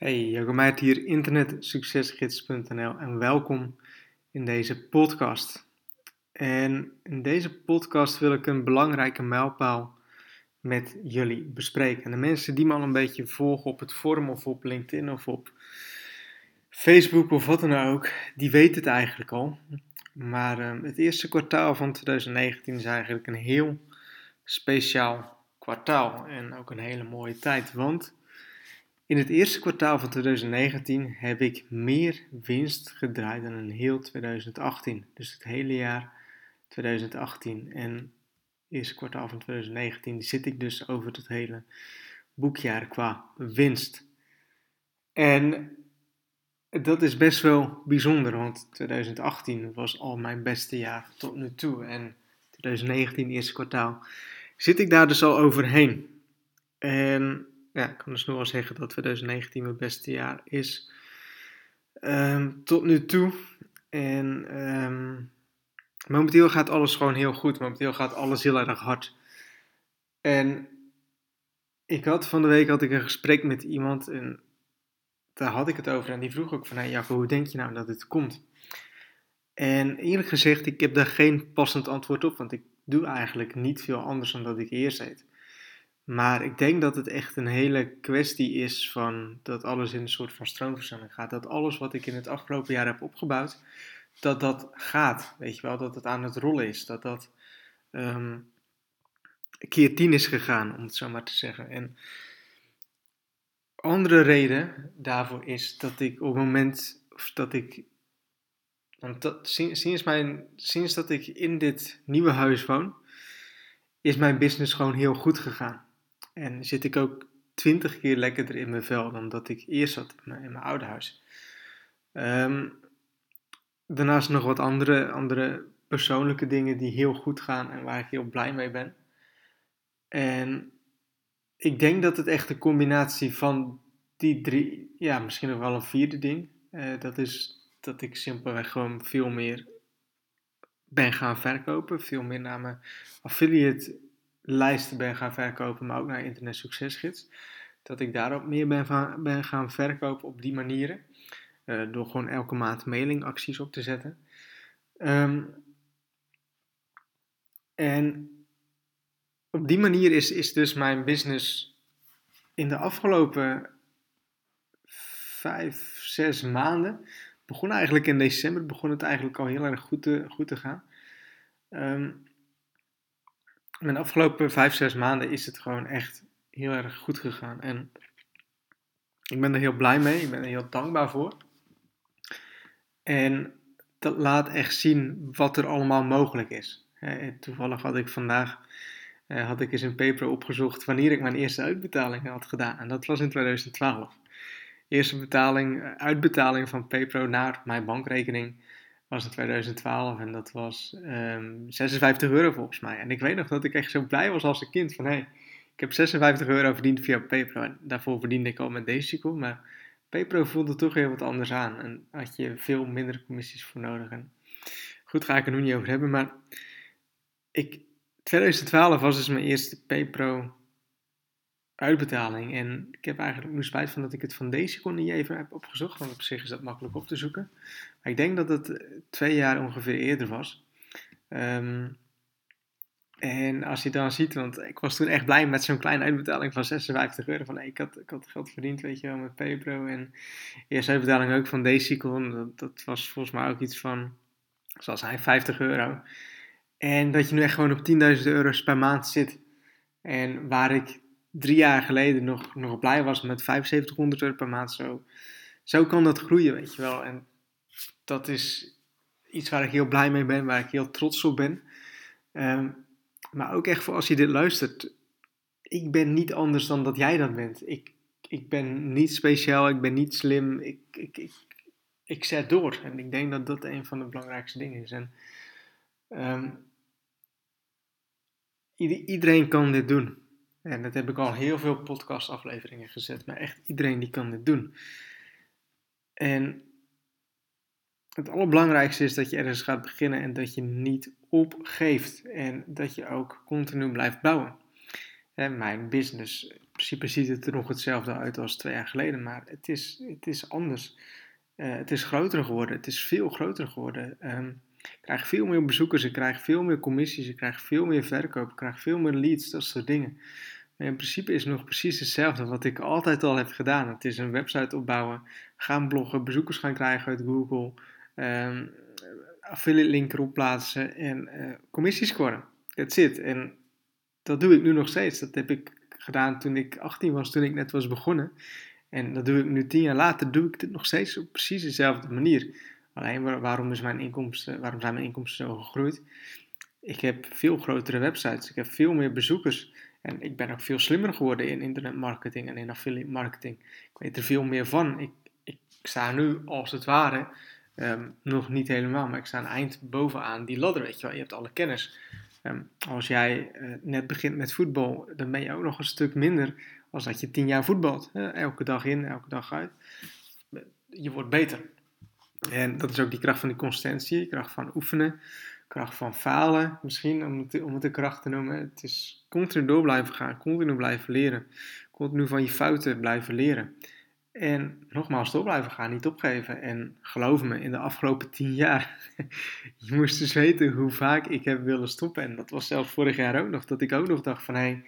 Hey, Jacco Meijert hier, internetsuccesgids.nl en welkom in deze podcast. En in deze podcast wil ik een belangrijke mijlpaal met jullie bespreken. En de mensen die me al een beetje volgen op het forum of op LinkedIn of op Facebook of wat dan ook, die weten het eigenlijk al. Maar uh, het eerste kwartaal van 2019 is eigenlijk een heel speciaal kwartaal en ook een hele mooie tijd, want in het eerste kwartaal van 2019 heb ik meer winst gedraaid dan in heel 2018. Dus het hele jaar 2018 en het eerste kwartaal van 2019 zit ik dus over het hele boekjaar qua winst. En dat is best wel bijzonder, want 2018 was al mijn beste jaar tot nu toe. En 2019, eerste kwartaal, zit ik daar dus al overheen. En ja, ik kan dus nu al zeggen dat 2019 mijn beste jaar is um, tot nu toe. En um, momenteel gaat alles gewoon heel goed. Momenteel gaat alles heel erg hard. En ik had van de week had ik een gesprek met iemand en daar had ik het over. En die vroeg ook van, hey hoe denk je nou dat het komt? En eerlijk gezegd, ik heb daar geen passend antwoord op, want ik doe eigenlijk niet veel anders dan dat ik eerst deed. Maar ik denk dat het echt een hele kwestie is van dat alles in een soort van stroomversnelling gaat. Dat alles wat ik in het afgelopen jaar heb opgebouwd, dat dat gaat. Weet je wel, dat het aan het rollen is. Dat dat um, keer tien is gegaan, om het zo maar te zeggen. En andere reden daarvoor is dat ik op het moment dat ik. Want dat, sinds, mijn, sinds dat ik in dit nieuwe huis woon, is mijn business gewoon heel goed gegaan. En zit ik ook twintig keer lekkerder in mijn vel dan dat ik eerst zat in mijn, oude huis. Um, daarnaast nog wat andere, andere persoonlijke dingen die heel goed gaan en waar ik heel blij mee ben. En ik denk dat het echt een combinatie van die drie, ja, misschien nog wel een vierde ding. Uh, dat is dat ik simpelweg gewoon veel meer ben gaan verkopen. Veel meer naar mijn affiliate lijsten ben gaan verkopen, maar ook naar Internet Succesgids. Dat ik daarop meer ben, ben gaan verkopen op die manieren. Uh, door gewoon elke maand mailingacties op te zetten. Um, en op die manier is, is dus mijn business in de afgelopen vijf, zes maanden. Begon eigenlijk in december, begon het eigenlijk al heel erg goed te, goed te gaan. Um, mijn afgelopen vijf, zes maanden is het gewoon echt heel erg goed gegaan. En ik ben er heel blij mee. Ik ben er heel dankbaar voor. En dat laat echt zien wat er allemaal mogelijk is. Toevallig had ik vandaag eh, had ik eens in paper opgezocht wanneer ik mijn eerste uitbetaling had gedaan. En dat was in 2012. Eerste betaling, eh, uitbetaling van PayPro naar mijn bankrekening was in 2012 en dat was um, ehm, 56 euro volgens mij. En ik weet nog dat ik echt zo blij was als een kind van hé, hey, ik heb 56 euro verdiend via PayPro. En daarvoor verdiende ik al met Decico, maar PayPro voelde toch heel wat anders aan en had je veel minder commissies voor nodig. En goed, ga ik er nu niet over hebben, maar ik, 2012 was dus mijn eerste PayPro uitbetaling. En ik heb eigenlijk nu spijt van dat ik het van deze kon niet even heb opgezocht, want op zich is dat makkelijk op te zoeken. Maar ik denk dat het eh, twee jaar ongeveer eerder was. Um, en als je dan ziet, want ik was toen echt blij met zo'n kleine uitbetaling van 56 euro. Van ik, had, ik had geld verdiend, weet je wel, met PayPro. En eerste uitbetaling ook van Decicon. Dat, dat was volgens mij ook iets van, zoals hij, 50 euro. En dat je nu echt gewoon op 10.000 euro's per maand zit. En waar ik drie jaar geleden nog, nog blij was met 7500 euro per maand. Zo, zo kan dat groeien, weet je wel. En dat is iets waar ik heel blij mee ben, waar ik heel trots op ben. Um, maar ook echt voor als je dit luistert. Ik ben niet anders dan dat jij dat bent. Ik, ik ben niet speciaal, ik ben niet slim. Ik, ik, ik, ik zet door. En ik denk dat dat een van de belangrijkste dingen is. En um, iedereen kan dit doen. En dat heb ik al heel veel podcastafleveringen gezet, maar echt iedereen die kan dit doen. En het allerbelangrijkste is dat je ergens gaat beginnen en dat je niet opgeeft. En dat je ook continu blijft bouwen. En mijn business principe ziet het er nog hetzelfde uit als twee jaar geleden, maar het is, het is anders. Uh, het is groter geworden, het is veel groter geworden. Um, ik krijg veel meer bezoekers, ik krijg veel meer commissies, ik krijg veel meer verkoop, ik krijg veel meer leads, dat soort dingen. Maar in principe is het nog precies hetzelfde wat ik altijd al heb gedaan. Het is een website opbouwen, gaan bloggen, bezoekers gaan krijgen uit Google, um, affiliate link erop plaatsen en uh, commissies scoren. That's it. En dat doe ik nu nog steeds. Dat heb ik gedaan toen ik 18 was, toen ik net was begonnen. En dat doe ik nu tien jaar later, doe ik het nog steeds op precies dezelfde manier. Alleen waarom, is mijn inkomsten, waarom zijn mijn inkomsten zo gegroeid? Ik heb veel grotere websites, ik heb veel meer bezoekers. En ik ben ook veel slimmer geworden in internetmarketing en in affiliate marketing. Ik weet er veel meer van. Ik, ik sta nu als het ware, ehm, nog niet helemaal, maar ik sta een eind bovenaan die ladder, weet je wel. Je hebt alle kennis. Um, als jij uh, net begint met voetbal, dan ben je ook nog een stuk minder als dat je tien jaar voetbalt. Elke dag in, elke dag uit. Je wordt beter. En dat is ook die kracht van die consistentie, kracht van oefenen, kracht van falen misschien, om het, om de kracht te noemen. Het is continu door blijven gaan, continu blijven leren, continu van je fouten blijven leren. En nogmaals, door blijven gaan, niet opgeven. En geloof me, in de afgelopen tien jaar, je moest dus weten hoe vaak ik heb willen stoppen. En dat was zelfs vorig jaar ook nog, dat ik ook nog dacht van, hé, hey,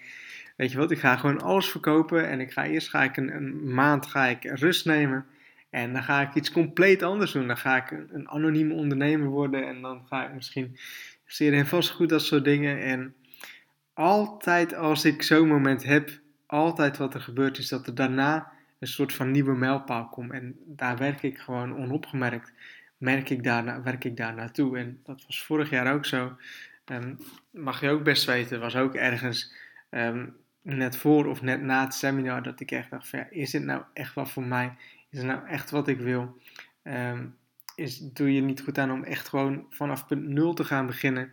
weet je wat, ik ga gewoon alles verkopen. En ik ga eerst ga ik een, een maand ga ik rust nemen. En dan ga ik iets compleet anders doen. Dan ga ik een, een anonieme ondernemer worden. En dan ga ik misschien zeer en vastgoed, dat soort dingen. En altijd als ik zo'n moment heb, altijd wat er gebeurt, is dat er daarna een soort van nieuwe mijlpaal komt. En daar werk ik gewoon onopgemerkt. Merk ik daar, werk ik daar naartoe. En dat was vorig jaar ook zo. Um, mag je ook best weten, was ook ergens um, net voor of net na het seminar dat ik echt dacht is dit nou echt wat voor mij? Is nou echt wat ik wil? Um, is, doe je niet goed aan om echt gewoon vanaf punt nul te gaan beginnen.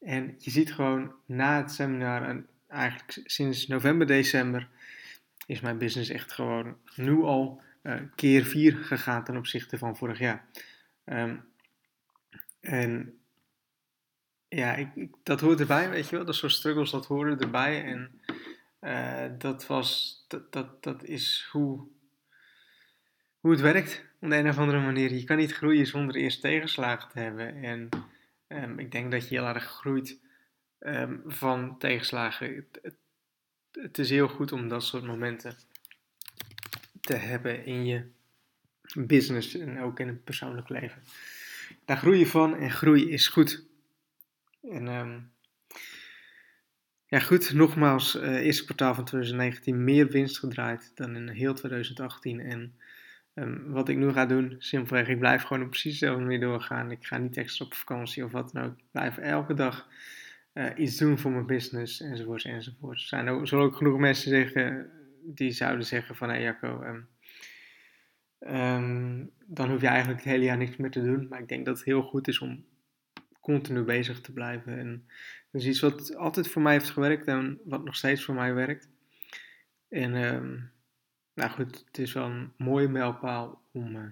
En je ziet gewoon na het seminar, en eigenlijk sinds november, december, is mijn business echt gewoon nu al uh, keer vier gegaan ten opzichte van vorig jaar. Um, en ja, ik, dat hoort erbij, weet je wel. Dat soort struggles, dat horen erbij. En uh, dat was, dat, dat, dat is hoe hoe het werkt op de een of andere manier. Je kan niet groeien zonder eerst tegenslagen te hebben. En um, ik denk dat je heel erg groeit um, van tegenslagen. Het, het, is heel goed om dat soort momenten te hebben in je business en ook in het persoonlijk leven. Daar groei je van en groei is goed. En um, ja, goed, nogmaals, uh, eerste kwartaal van 2019 meer winst gedraaid dan in heel 2018. En Um, wat ik nu ga doen, simpelweg, ik blijf gewoon op precies dezelfde manier doorgaan. Ik ga niet extra op vakantie of wat dan ook. Ik blijf elke dag uh, iets doen voor mijn business, enzovoorts, enzovoorts. Er zijn ook, zullen ook genoeg mensen zeggen, die zouden zeggen van, hé hey Jacco, um, um, dan hoef je eigenlijk het hele jaar niks meer te doen. Maar ik denk dat het heel goed is om continu bezig te blijven. En dat is iets wat altijd voor mij heeft gewerkt en wat nog steeds voor mij werkt. En nou goed, het is wel een mooie mijlpaal om, uh,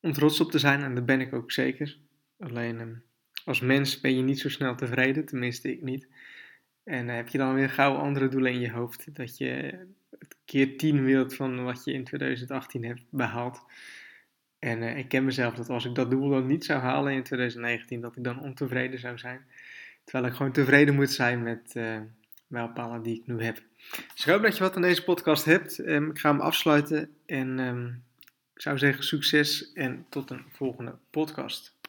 om trots op te zijn en dat ben ik ook zeker. Alleen uh, als mens ben je niet zo snel tevreden, tenminste ik niet. En uh, heb je dan weer gauw andere doelen in je hoofd, dat je het keer 10 wilt van wat je in 2018 hebt behaald. En ik ken mezelf dat als ik dat doel dan niet zou halen in 2019, dat ik dan ontevreden zou zijn. Terwijl ik gewoon tevreden moet zijn met mijlpalen die ik nu heb. Dus ik hoop dat je wat aan deze podcast hebt. Um, ik ga hem afsluiten en um, ik zou zeggen succes en tot een volgende podcast.